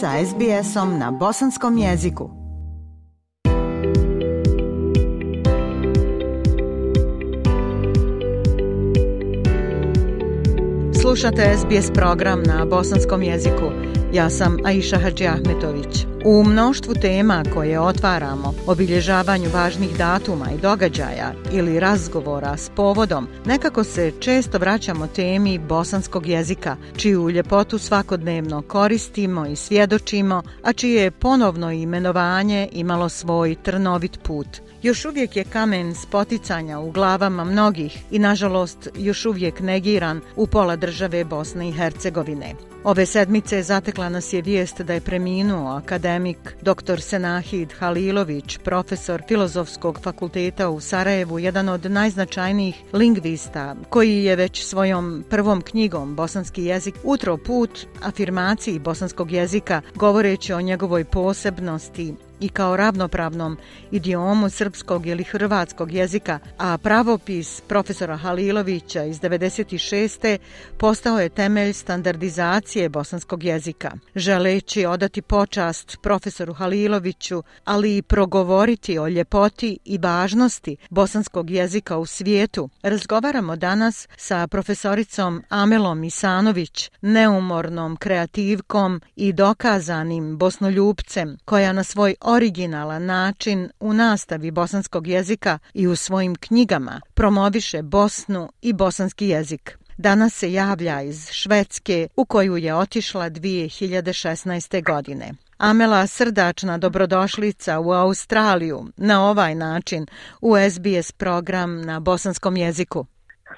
sa SBS-om na bosanskom jeziku. Slušate SBS program na bosanskom jeziku. Ja sam Aisha Hadži Ahmetović. U mnoštvu tema koje otvaramo, obilježavanju važnih datuma i događaja ili razgovora s povodom, nekako se često vraćamo temi bosanskog jezika, čiju ljepotu svakodnevno koristimo i svjedočimo, a čije je ponovno imenovanje imalo svoj trnovit put – još uvijek je kamen spoticanja u glavama mnogih i nažalost još uvijek negiran u pola države Bosne i Hercegovine. Ove sedmice zatekla nas je vijest da je preminuo akademik dr. Senahid Halilović, profesor Filozofskog fakulteta u Sarajevu, jedan od najznačajnijih lingvista, koji je već svojom prvom knjigom Bosanski jezik utro put afirmaciji bosanskog jezika, govoreći o njegovoj posebnosti, i kao ravnopravnom idiomu srpskog ili hrvatskog jezika, a pravopis profesora Halilovića iz 96. postao je temelj standardizacije bosanskog jezika. Želeći odati počast profesoru Haliloviću, ali i progovoriti o ljepoti i važnosti bosanskog jezika u svijetu, razgovaramo danas sa profesoricom Amelom Isanović, neumornom kreativkom i dokazanim bosnoljupcem, koja na svoj originalan način u nastavi bosanskog jezika i u svojim knjigama promoviše Bosnu i bosanski jezik. Danas se javlja iz Švedske u koju je otišla 2016. godine. Amela srdačna dobrodošlica u Australiju na ovaj način u SBS program na bosanskom jeziku.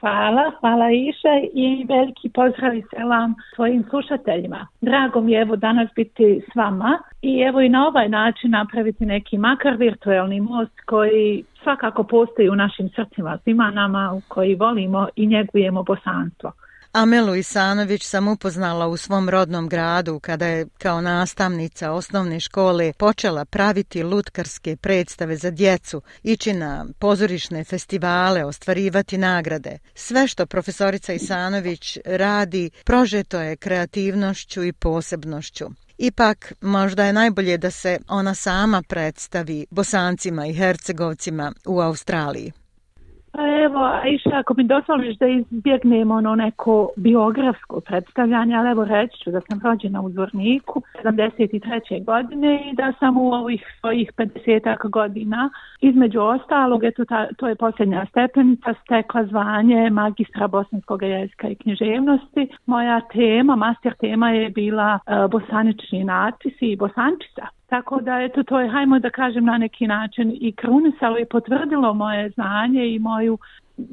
Hvala, hvala Iša i veliki pozdrav i selam svojim slušateljima. Drago mi je evo danas biti s vama i evo i na ovaj način napraviti neki makar virtualni most koji svakako postoji u našim srcima, svima nama koji volimo i njegujemo bosanstvo. Amelu Isanović sam upoznala u svom rodnom gradu kada je kao nastavnica osnovne škole počela praviti lutkarske predstave za djecu, ići na pozorišne festivale, ostvarivati nagrade. Sve što profesorica Isanović radi prožeto je kreativnošću i posebnošću. Ipak, možda je najbolje da se ona sama predstavi bosancima i hercegovcima u Australiji. Pa evo, Aisha, ako mi dozvoliš da izbjegnemo ono neko biografsko predstavljanje, ali evo reći ću da sam rođena u Zvorniku 73. godine i da sam u ovih svojih 50 godina, između ostalog, eto, ta, to je posljednja stepenica, stekla zvanje magistra bosanskog jezika i književnosti. Moja tema, master tema je bila uh, bosanični natpisi i bosančica. Tako da, eto, to je, hajmo da kažem na neki način, i krunisalo i potvrdilo moje znanje i moju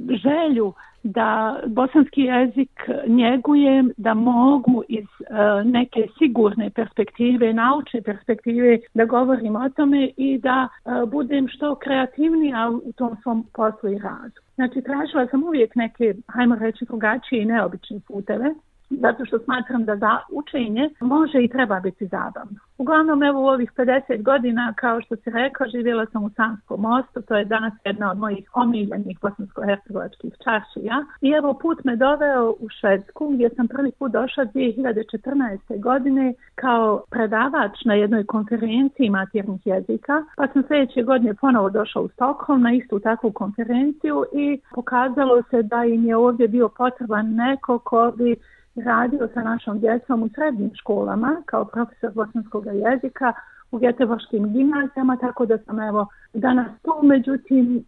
želju da bosanski jezik njegujem, da mogu iz e, neke sigurne perspektive, naučne perspektive da govorim o tome i da e, budem što kreativnija u tom svom poslu i radu. Znači, tražila sam uvijek neke, hajmo reći, drugačije i neobične puteve zato što smatram da za učenje može i treba biti zabavno. Uglavnom, evo u ovih 50 godina, kao što se rekao, živjela sam u Sanskom mostu, to je danas jedna od mojih omiljenih bosansko-hercegovačkih čašija. I evo, put me doveo u Švedsku, gdje sam prvi put došla 2014. godine kao predavač na jednoj konferenciji maternih jezika, pa sam sljedeće godine ponovo došla u Stockholm na istu takvu konferenciju i pokazalo se da im je ovdje bio potreban neko ko bi radio sa našom djecom u srednjim školama kao profesor bosanskog jezika u Geteboškim gimnazijama, tako da sam evo danas tu, međutim, e,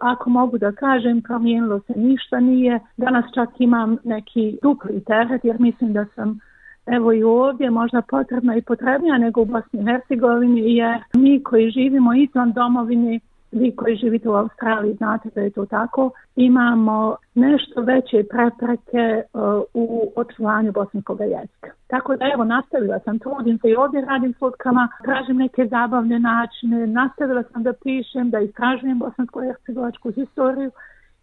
ako mogu da kažem, promijenilo se ništa nije. Danas čak imam neki dupli teret jer mislim da sam evo i ovdje možda potrebna i potrebnija nego u Bosni i Hercegovini jer mi koji živimo izvan domovine vi koji živite u Australiji znate da je to tako, imamo nešto veće prepreke e, u očuvanju bosanskog jezika. Tako da evo, nastavila sam, trudim se i ovdje radim fotkama, tražim neke zabavne načine, nastavila sam da pišem, da istražujem bosansko-hercegovačku historiju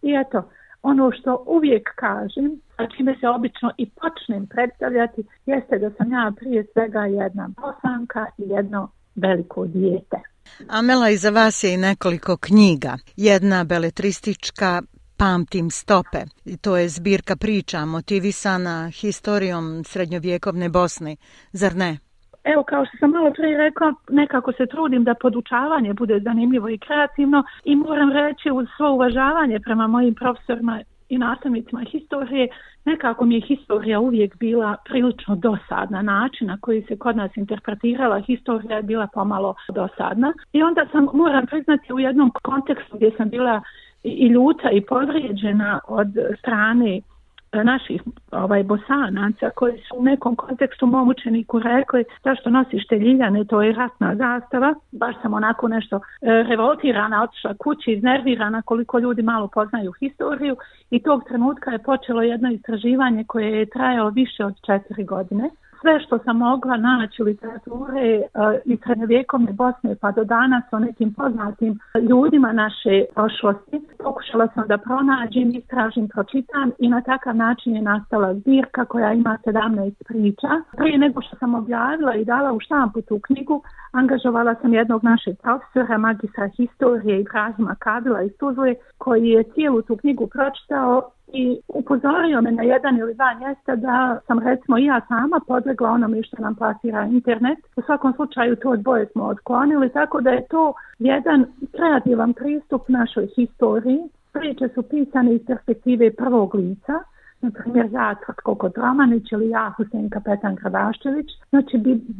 i eto, ono što uvijek kažem, a čime se obično i počnem predstavljati, jeste da sam ja prije svega jedna bosanka i jedno veliko dijete. Amela, iza vas je i nekoliko knjiga. Jedna beletristička Pamtim stope. I to je zbirka priča motivisana historijom srednjovjekovne Bosne, zar ne? Evo, kao što sam malo prije rekla, nekako se trudim da podučavanje bude zanimljivo i kreativno i moram reći uz svo uvažavanje prema mojim profesorima i nastavnicima historije, Nekako mi je historija uvijek bila prilično dosadna. Način na koji se kod nas interpretirala historija je bila pomalo dosadna. I onda sam, moram priznati, u jednom kontekstu gdje sam bila i ljuta i povrijeđena od strane E, naših ovaj, bosanaca koji su u nekom kontekstu mom učeniku rekli zašto nosiš te ljiljane, to je ratna zastava. Baš sam onako nešto e, revoltirana, otišla kući, iznervirana koliko ljudi malo poznaju historiju i tog trenutka je počelo jedno istraživanje koje je trajalo više od četiri godine sve što sam mogla naći literature iz i Bosne pa do danas o nekim poznatim ljudima naše prošlosti. Pokušala sam da pronađem, istražim, pročitam i na takav način je nastala zbirka koja ima 17 priča. Prije nego što sam objavila i dala u štampu tu knjigu, angažovala sam jednog našeg profesora, magistra historije Ibrahima Kabila i Tuzle, koji je cijelu tu knjigu pročitao i upozorio me na jedan ili dva mjesta da sam recimo i ja sama podlegla onome što nam plasira internet. U svakom slučaju to odboje smo odklonili, tako da je to jedan kreativan pristup našoj historiji. Priče su pisane iz perspektive prvog lica, na primjer ja Tvrtko Kodramanić ili ja Husein Petan Gradaščević. Znači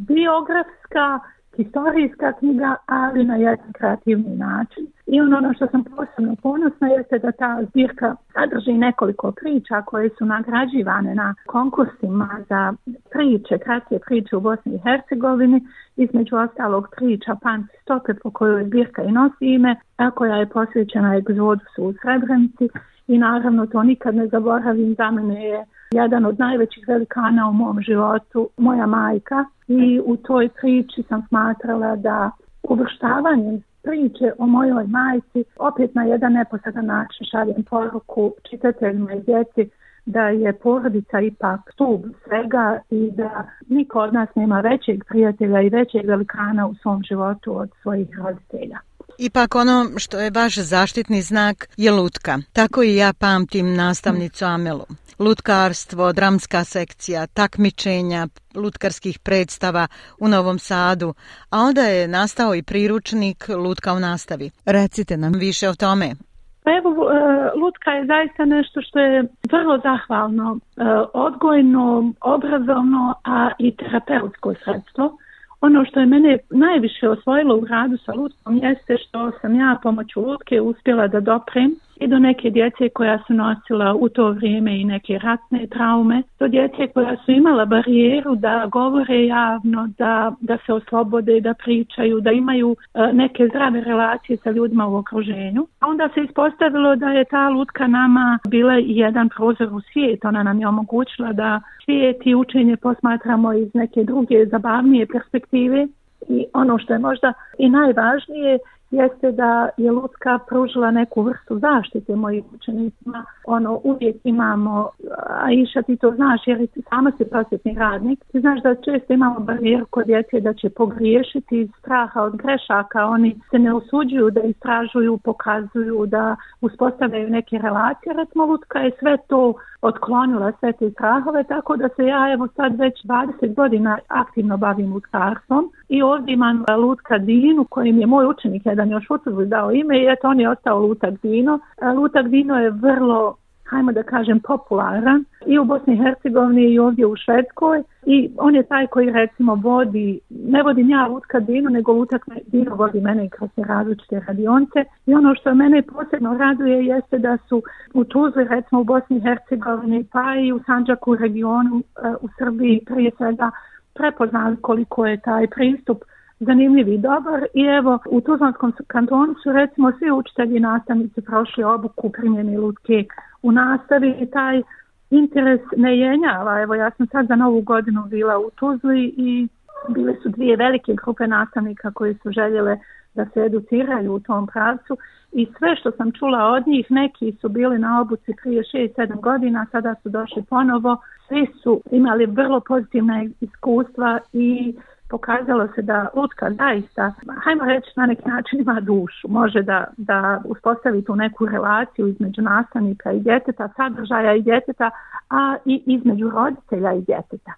biografska historijska knjiga, ali na jedan kreativni način. I ono, što sam posebno ponosna jeste da ta zbirka sadrži nekoliko priča koje su nagrađivane na konkursima za priče, kratke priče u Bosni i Hercegovini, između ostalog priča Panci Stope po kojoj zbirka i nosi ime, a koja je posvećena egzodusu u Srebrenici i naravno to nikad ne zaboravim, za mene je jedan od najvećih velikana u mom životu, moja majka i u toj priči sam smatrala da uvrštavanjem priče o mojoj majci opet na jedan neposredan način šaljem poruku čitateljima i djeci da je porodica ipak stup svega i da niko od nas nema većeg prijatelja i većeg velikana u svom životu od svojih roditelja. Ipak ono što je vaš zaštitni znak je lutka. Tako i ja pamtim nastavnicu Amelu. Lutkarstvo, dramska sekcija, takmičenja, lutkarskih predstava u Novom Sadu, a onda je nastao i priručnik Lutka u nastavi. Recite nam više o tome. Pa evo, e, lutka je zaista nešto što je vrlo zahvalno, e, odgojno, obrazovno, a i terapeutsko sredstvo ono što je mene najviše osvojilo u radu sa lutkom jeste što sam ja pomoću lutke uspjela da doprem i do neke djece koja su nosila u to vrijeme i neke ratne traume, do djece koja su imala barijeru da govore javno, da, da se oslobode, da pričaju, da imaju e, neke zdrave relacije sa ljudima u okruženju. A onda se ispostavilo da je ta lutka nama bila jedan prozor u svijet. Ona nam je omogućila da svijet i učenje posmatramo iz neke druge zabavnije perspektive i ono što je možda i najvažnije jeste da je Lutka pružila neku vrstu zaštite mojim učenicima. Ono, uvijek imamo, a iša ti to znaš jer ti sama si prosjetni radnik, ti znaš da često imamo barijer kod djece da će pogriješiti iz straha od grešaka, oni se ne usuđuju da istražuju, pokazuju, da uspostavljaju neke relacije. Recimo Lutka je sve to otklonila, sve te strahove, tako da se ja evo sad već 20 godina aktivno bavim lutkarstvom i ovdje imam Lutka Dinu kojim je moj učenik jedan još ucrvu dao ime i eto on je ostao lutak Dino. Lutak Dino je vrlo hajmo da kažem, popularan i u Bosni i Hercegovini i ovdje u Švedskoj i on je taj koji recimo vodi, ne vodim ja Lutka Dino, nego Lutak Dino vodi mene i kroz različite radionce i ono što mene posebno raduje jeste da su u Tuzli recimo u Bosni i Hercegovini pa i u Sanđaku regionu e, u Srbiji prije svega prepoznali koliko je taj pristup zanimljiv i dobar i evo u Tuzlanskom kantonu su recimo svi učitelji i nastavnici prošli obuku primjeni lutke u nastavi i taj interes ne jenjava. Evo ja sam sad za novu godinu bila u Tuzli i bile su dvije velike grupe nastavnika koje su željele da se educiraju u tom pravcu i sve što sam čula od njih, neki su bili na obuci prije 6-7 godina, sada su došli ponovo, svi su imali vrlo pozitivna iskustva i pokazalo se da lutka zaista, hajmo reći na neki način ima dušu, može da, da uspostavi tu neku relaciju između nastavnika i djeteta, sadržaja i djeteta, a i između roditelja i djeteta.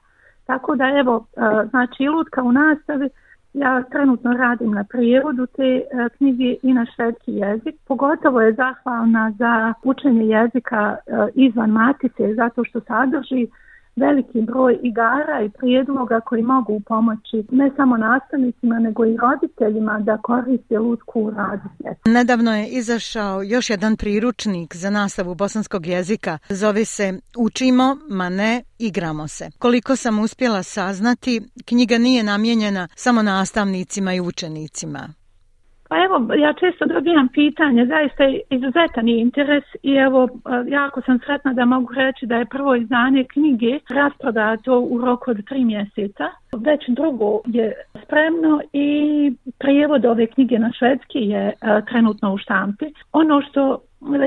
Tako da evo, e, znači lutka u nastavi, ja trenutno radim na prijevodu te e, knjige i na švedski jezik. Pogotovo je zahvalna za učenje jezika e, izvan matice zato što sadrži veliki broj igara i prijedloga koji mogu pomoći ne samo nastavnicima nego i roditeljima da koriste lutku u Nedavno je izašao još jedan priručnik za nastavu bosanskog jezika. Zove se Učimo, ma ne igramo se. Koliko sam uspjela saznati, knjiga nije namijenjena samo nastavnicima i učenicima. Pa evo, ja često dobijam pitanje, zaista je izuzetan interes i evo, e, jako sam sretna da mogu reći da je prvo izdanje knjige rasprodato u roku od tri mjeseca. Već drugo je spremno i prijevod ove knjige na švedski je e, trenutno u štampi. Ono što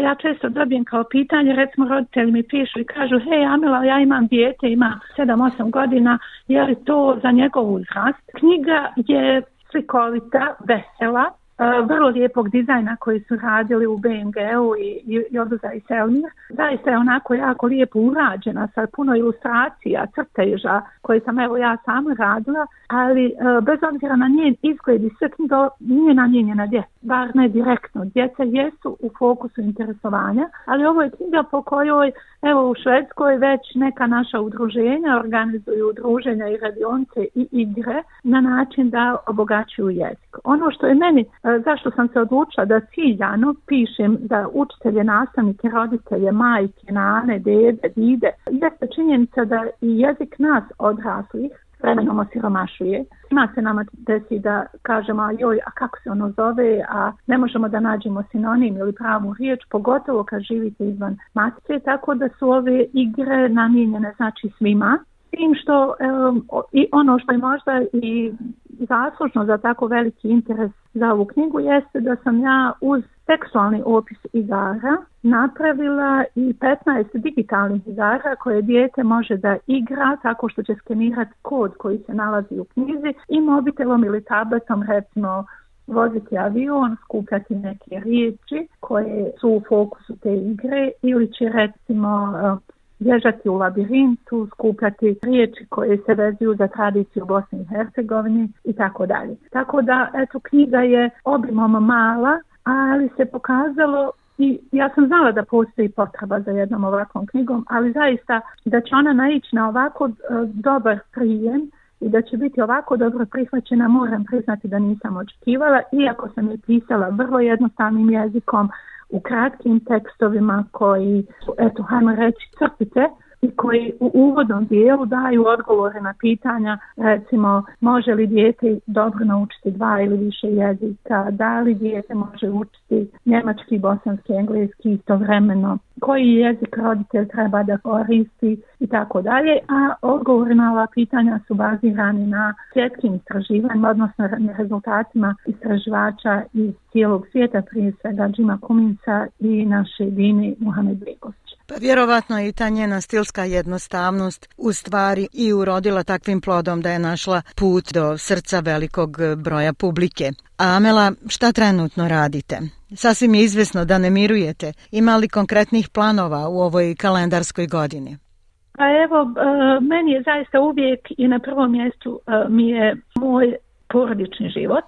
ja često dobijem kao pitanje, recimo roditelji mi pišu i kažu, hej Amila, ja imam dijete, ima 7-8 godina, je li to za njegov uzrast? Knjiga je slikovita, vesela, E, vrlo lijepog dizajna koji su radili u BMG-u i, i, i Zaista je onako jako lijepo urađena sa puno ilustracija, crteža koje sam evo ja sam radila, ali e, bez obzira na njen izgled i sve nije namijenjena djeci, bar ne direktno. Djeca jesu u fokusu interesovanja, ali ovo je knjiga po kojoj Evo u Švedskoj već neka naša udruženja organizuju udruženja i radionce i igre na način da obogaćuju jezik. Ono što je meni, e, zašto sam se odlučila da ciljano pišem da učitelje, nastavnike, roditelje, majke, nane, dede, dide, jeste činjenica da i jezik nas odraslih vremenom osiromašuje. Ima se nama desi da kažemo, joj, a kako se ono zove, a ne možemo da nađemo sinonim ili pravu riječ, pogotovo kad živite izvan matice, tako da su ove igre namijenjene znači svima tim što i ono što je možda i zaslužno za tako veliki interes za ovu knjigu jeste da sam ja uz tekstualni opis igara napravila i 15 digitalnih igara koje dijete može da igra tako što će skenirati kod koji se nalazi u knjizi i mobitelom ili tabletom recimo voziti avion, skupljati neke riječi koje su u fokusu te igre ili će recimo bježati u labirintu, skupljati riječi koje se vezuju za tradiciju Bosne i Hercegovini i tako dalje. Tako da, eto, knjiga je obimom mala, ali se pokazalo i ja sam znala da postoji potreba za jednom ovakvom knjigom, ali zaista da će ona naići na ovako e, dobar prijem i da će biti ovako dobro prihvaćena, moram priznati da nisam očekivala, iako sam je pisala vrlo jednostavnim jezikom, u kratkim tekstovima koji, eto, hajmo reći, crpice, i koji u uvodnom dijelu daju odgovore na pitanja, recimo može li dijete dobro naučiti dva ili više jezika, da li dijete može učiti njemački, bosanski, engleski istovremeno, koji jezik roditelj treba da koristi i tako dalje, a odgovori na ova pitanja su bazirani na svjetskim istraživanjima, odnosno na rezultatima istraživača iz cijelog svijeta, prije svega Džima Kuminca i naše Dini Muhammed Begos. Vjerojatno pa vjerovatno je i ta njena stilska jednostavnost u stvari i urodila takvim plodom da je našla put do srca velikog broja publike. Amela, šta trenutno radite? Sasvim je izvesno da ne mirujete. Ima li konkretnih planova u ovoj kalendarskoj godini? Pa evo, e, meni je zaista uvijek i na prvom mjestu e, mi je moj porodični život,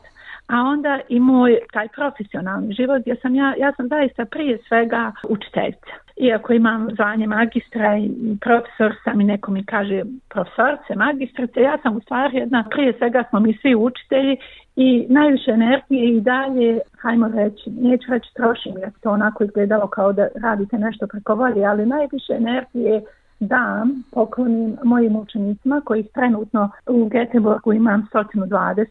a onda i moj taj profesionalni život jer sam ja, ja sam zaista prije svega učiteljica iako imam zvanje magistra i profesor sam i neko mi kaže profesorce, magistrice, ja sam u stvari jedna, prije svega smo mi svi učitelji i najviše energije i dalje, hajmo reći, neću reći trošim jer to onako izgledalo kao da radite nešto preko volje, ali najviše energije da poklonim mojim učenicima koji trenutno u Geteborgu imam 120,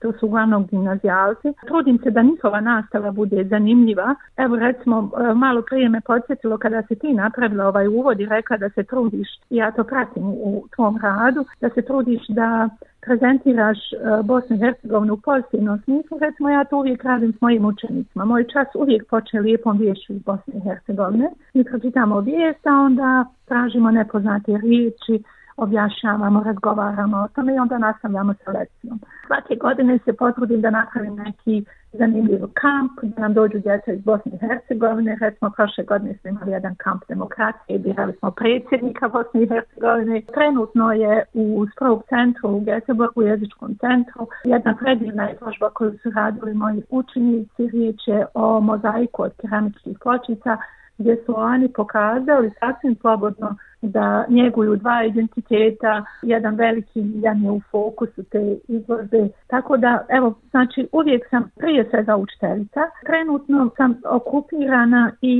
to su uglavnom gimnazijalci. Trudim se da njihova nastava bude zanimljiva. Evo recimo e, malo prije me podsjetilo kada se ti napravila ovaj uvod i rekla da se trudiš, ja to pratim u tvom radu, da se trudiš da prezentiraš e, Bosnu i Hercegovinu u pozitivnom smislu, recimo ja to uvijek radim s mojim učenicima. Moj čas uvijek poče lijepom vješću iz Bosne i Hercegovine. Mi pročitamo vijest, a onda tražimo nepoznate riječi, objašnjavamo, razgovaramo o tome i onda nastavljamo lekcijom. Svake godine se potrudim da napravim neki zanimljiv kamp, da nam dođu djeca iz Bosne i Hercegovine. Recimo, prošle godine smo imali jedan kamp demokracije i birali smo predsjednika Bosne i Hercegovine. Trenutno je u Sprog centru u Göteborgu, u jezičkom centru, jedna predivna izložba koju su radili moji učenici. Riječ je o mozaiku od keramičkih pločica gdje su oni pokazali sasvim slobodno da njeguju dva identiteta, jedan veliki, jedan je u fokusu te izložbe. Tako da, evo, znači uvijek sam prije svega učiteljica. Trenutno sam okupirana i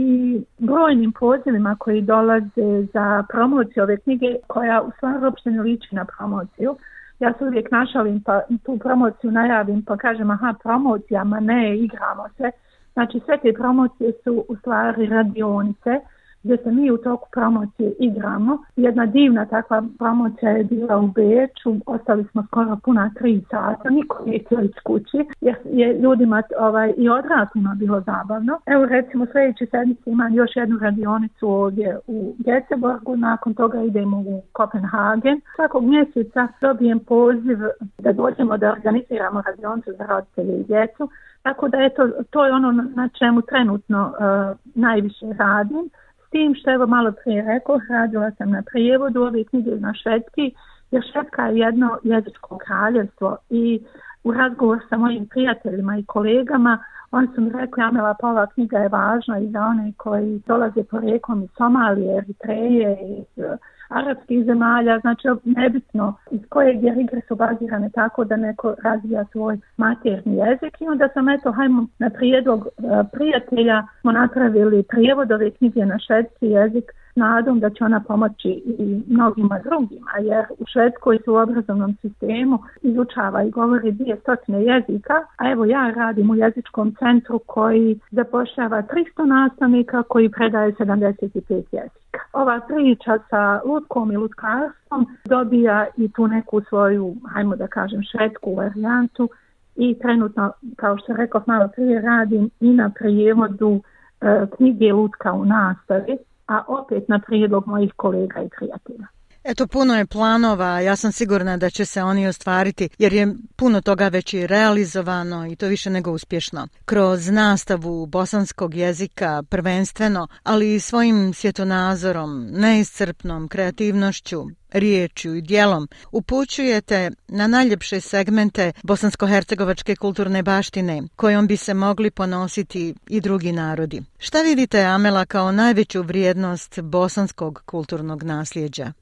brojnim pozivima koji dolaze za promociju ove knjige koja u stvari uopšte ne liči na promociju. Ja se uvijek našalim pa tu promociju najavim pa kažem aha promocijama ne igramo se Znači sve te promocije su u stvari radionice gdje se mi u toku promocije igramo. Jedna divna takva promocija je bila u Beču, ostali smo skoro puna tri sata, niko nije htio iz kući, jer je ljudima ovaj, i odrasljima bilo zabavno. Evo recimo sljedeći sedmice imam još jednu radionicu ovdje u Geteborgu, nakon toga idemo u Kopenhagen. Svakog mjeseca dobijem poziv da dođemo da organiziramo radionicu za roditelje i djecu. Tako da eto, to je ono na čemu trenutno uh, najviše radim. S tim što evo malo prije rekao, radila sam na prijevodu ove knjige na švedski, jer Švedska je jedno jezičko kraljevstvo i u razgovor sa mojim prijateljima i kolegama oni su mi rekli, Amela, pa ova knjiga je važna i za one koji dolaze rekom iz Somalije, Eritreje, iz arapskih zemalja, znači nebitno iz koje jer igre su bazirane tako da neko razvija svoj materni jezik i onda sam eto hajmo na prijedlog e, prijatelja smo napravili prijevod ove knjige na švedski jezik nadom da će ona pomoći i mnogima drugima, jer u Švedskoj su u obrazovnom sistemu izučava i govori dvije stotine jezika, a evo ja radim u jezičkom centru koji zapošljava 300 nastavnika koji predaje 75 jezika. Ova priča sa lutkom i lutkarstvom dobija i tu neku svoju, hajmo da kažem, švedsku varijantu i trenutno, kao što rekao malo prije, radim i na prijevodu e, knjige Lutka u nastavi a opet na prijedlog mojih kolega i créatifs. Eto, puno je planova, ja sam sigurna da će se oni ostvariti, jer je puno toga već i realizovano i to više nego uspješno. Kroz nastavu bosanskog jezika prvenstveno, ali i svojim svjetonazorom, neiscrpnom kreativnošću, riječju i dijelom upućujete na najljepše segmente bosansko-hercegovačke kulturne baštine kojom bi se mogli ponositi i drugi narodi. Šta vidite Amela kao najveću vrijednost bosanskog kulturnog nasljeđa?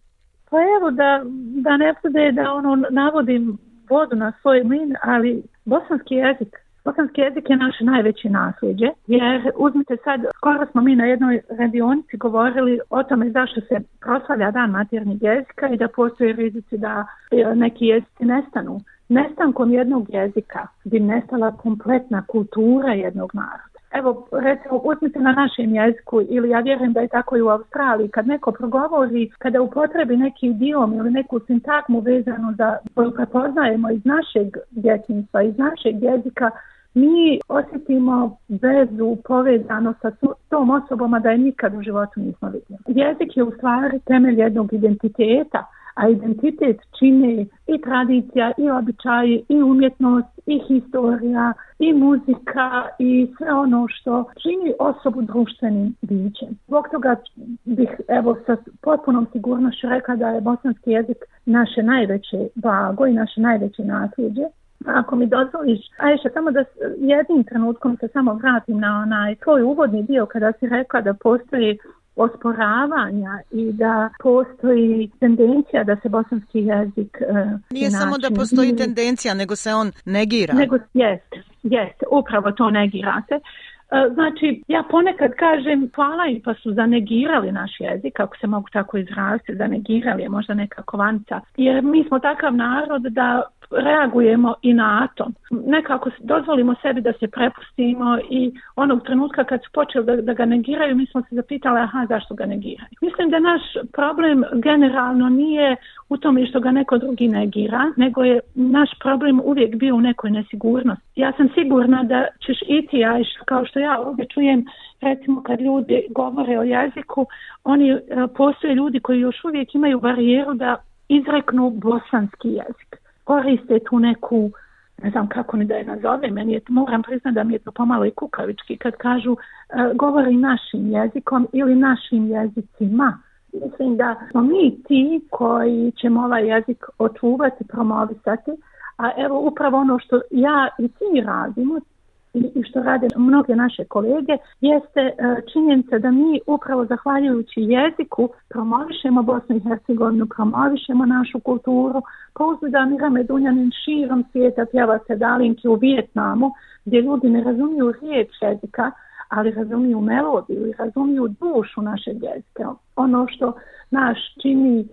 Pa evo da, da ne da ono navodim vodu na svoj min, ali bosanski jezik Bosanski jezik je naše najveće nasljeđe, jer uzmite sad, skoro smo mi na jednoj radionici govorili o tome zašto se proslavlja dan maternjeg jezika i da postoje rizici da e, neki jezici nestanu. Nestankom jednog jezika bi nestala kompletna kultura jednog naroda evo recimo uzmite na našem jeziku ili ja vjerujem da je tako i u Australiji kad neko progovori, kada upotrebi neki idiom ili neku sintagmu vezanu za koju prepoznajemo iz našeg djetinjstva, iz našeg jezika mi osjetimo vezu povezano sa tom osobama da je nikad u životu nismo vidjeli. Jezik je u stvari temelj jednog identiteta a identitet čine i tradicija, i običaji, i umjetnost, i historija, i muzika, i sve ono što čini osobu društvenim bićem. Zbog toga bih evo sa potpunom sigurnošću rekla da je bosanski jezik naše najveće blago i naše najveće nasljeđe. Ako mi dozvoliš, Ajša, samo da jednim trenutkom se samo vratim na onaj tvoj uvodni dio kada si rekla da postoji osporavanja i da postoji tendencija da se bosanski jezik uh, nije samo da postoji tendencija nego se on negira nego jest jest upravo to negirate. E, znači, ja ponekad kažem hvala im pa su zanegirali naš jezik, ako se mogu tako izraziti, zanegirali je možda neka vanca. Jer mi smo takav narod da reagujemo i na atom. Nekako dozvolimo sebi da se prepustimo i onog trenutka kad su počeli da, da ga negiraju, mi smo se zapitali aha, zašto ga negiraju. Mislim da naš problem generalno nije u tome što ga neko drugi negira, nego je naš problem uvijek bio u nekoj nesigurnosti. Ja sam sigurna da ćeš iti kao što ja ovdje čujem, recimo kad ljudi govore o jeziku, oni e, postoje ljudi koji još uvijek imaju barijeru da izreknu bosanski jezik. Koriste tu neku, ne znam kako ni da je nazove, meni je, moram priznati da mi je to pomalo i kukavički kad kažu e, govori našim jezikom ili našim jezicima. Mislim da smo mi ti koji ćemo ovaj jezik očuvati, promovisati, a evo upravo ono što ja i ti radimo, i što rade mnoge naše kolege jeste e, činjenica da mi upravo zahvaljujući jeziku promovišemo Bosnu i Hercegovinu, promovišemo našu kulturu. Pouzda Mira Medunjanin širom svijeta pjeva se dalinki u Vijetnamu gdje ljudi ne razumiju riječ jezika, ali razumiju melodiju i razumiju dušu našeg jezika. Ono što naš čini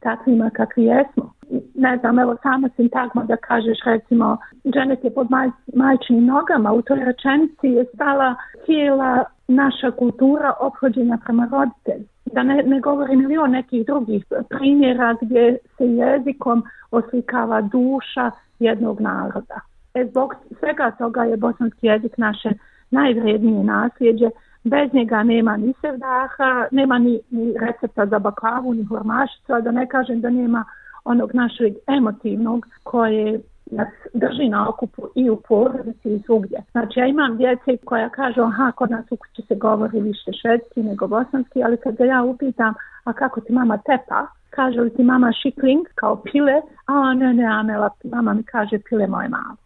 takvima kakvi jesmo. Ne znam, evo sama sintagma da kažeš recimo Janet je pod maj, majčinim nogama, u toj rečenici je stala cijela naša kultura obhođenja prema roditelju. Da ne, ne govorim ili o nekih drugih primjera gdje se jezikom oslikava duša jednog naroda. E, zbog svega toga je bosanski jezik naše najvrijednije nasljeđe Bez njega nema ni sevdaha, nema ni, ni recepta za baklavu, ni hurmašicu, a da ne kažem da nema onog našeg emotivnog koje nas drži na okupu i u porodici i svugdje. Znači ja imam djece koja kažu aha kod nas u kući se govori više švedski nego bosanski, ali kad ga ja upitam a kako ti mama tepa, kaže li ti mama šikling kao pile, a ne ne Amela, mama mi kaže pile moje malo.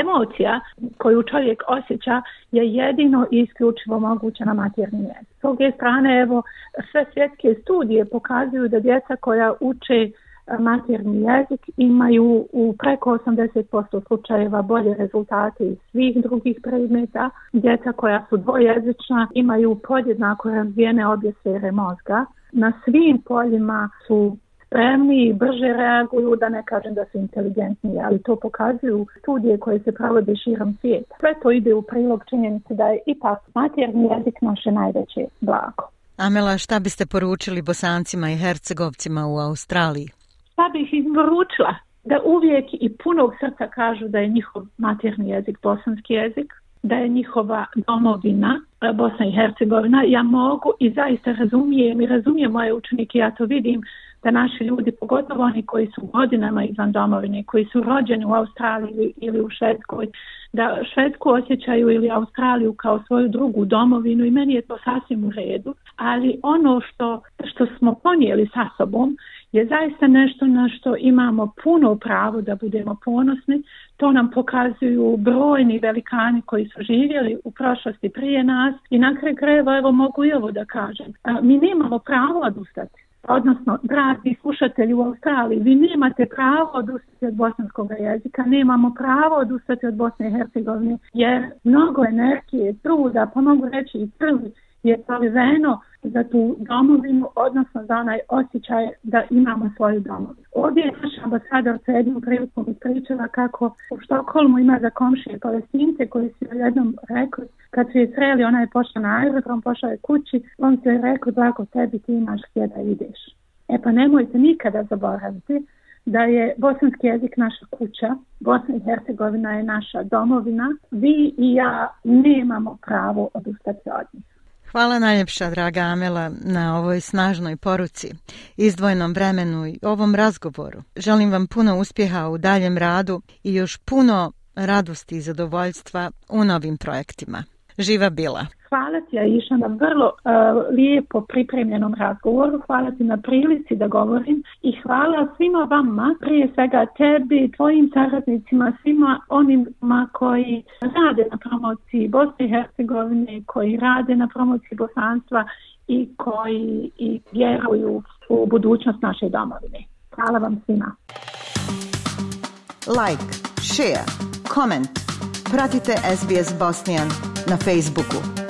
Emocija koju čovjek osjeća je jedino i isključivo moguća na materni jezik. S druge strane, evo, sve svjetske studije pokazuju da djeca koja uče e, materni jezik imaju u preko 80% slučajeva bolje rezultate iz svih drugih predmeta. Djeca koja su dvojezična imaju podjednako razvijene obje sfere mozga. Na svim poljima su spremniji, brže reaguju, da ne kažem da su inteligentniji, ali to pokazuju studije koje se provode širom svijeta. Sve to ide u prilog činjenici da je ipak materni jezik naše najveće blago. Amela, šta biste poručili bosancima i hercegovcima u Australiji? Šta bih im poručila? Da uvijek i punog srca kažu da je njihov materni jezik bosanski jezik, da je njihova domovina e, Bosna i Hercegovina. Ja mogu i zaista razumijem i razumijem moje učenike, ja to vidim da naši ljudi, pogotovo oni koji su godinama izvan domovine, koji su rođeni u Australiji ili u Švedskoj, da Švedsku osjećaju ili Australiju kao svoju drugu domovinu i meni je to sasvim u redu, ali ono što, što smo ponijeli sa sobom je zaista nešto na što imamo puno pravo da budemo ponosni. To nam pokazuju brojni velikani koji su živjeli u prošlosti prije nas i na kraju krajeva evo mogu i ovo da kažem. Mi nemamo pravo odustati odnosno dragi slušatelji u Australiji, vi nemate pravo odustati od bosanskog jezika, nemamo pravo odustati od Bosne i Hercegovine, jer mnogo energije, truda, pa mogu reći i prvi je proliveno za tu domovinu, odnosno za onaj osjećaj da imamo svoju domovinu. Ovdje je naš sa jednom prilikom ispričala kako u Štokholmu ima za komšije palestince koji su jednom rekli kad su je sreli, ona je pošla na aerodrom, pošla je kući, on se je rekao zlako tebi ti imaš gdje da ideš. E pa nemojte nikada zaboraviti da je bosanski jezik naša kuća, Bosna i Hercegovina je naša domovina, vi i ja nemamo pravo odustati od Hvala najljepša, draga Amela, na ovoj snažnoj poruci, izdvojnom vremenu i ovom razgovoru. Želim vam puno uspjeha u daljem radu i još puno radosti i zadovoljstva u novim projektima. Živa bila! Hvala ti Aisha na vrlo e, lijepo pripremljenom razgovoru, hvala ti na prilici da govorim i hvala svima vama, prije svega tebi, tvojim saradnicima, svima onima koji rade na promociji Bosne i Hercegovine, koji rade na promociji bosanstva i koji i vjeruju u budućnost naše domovine. Hvala vam svima. Like, share, comment. Pratite SBS Bosnian na Facebooku.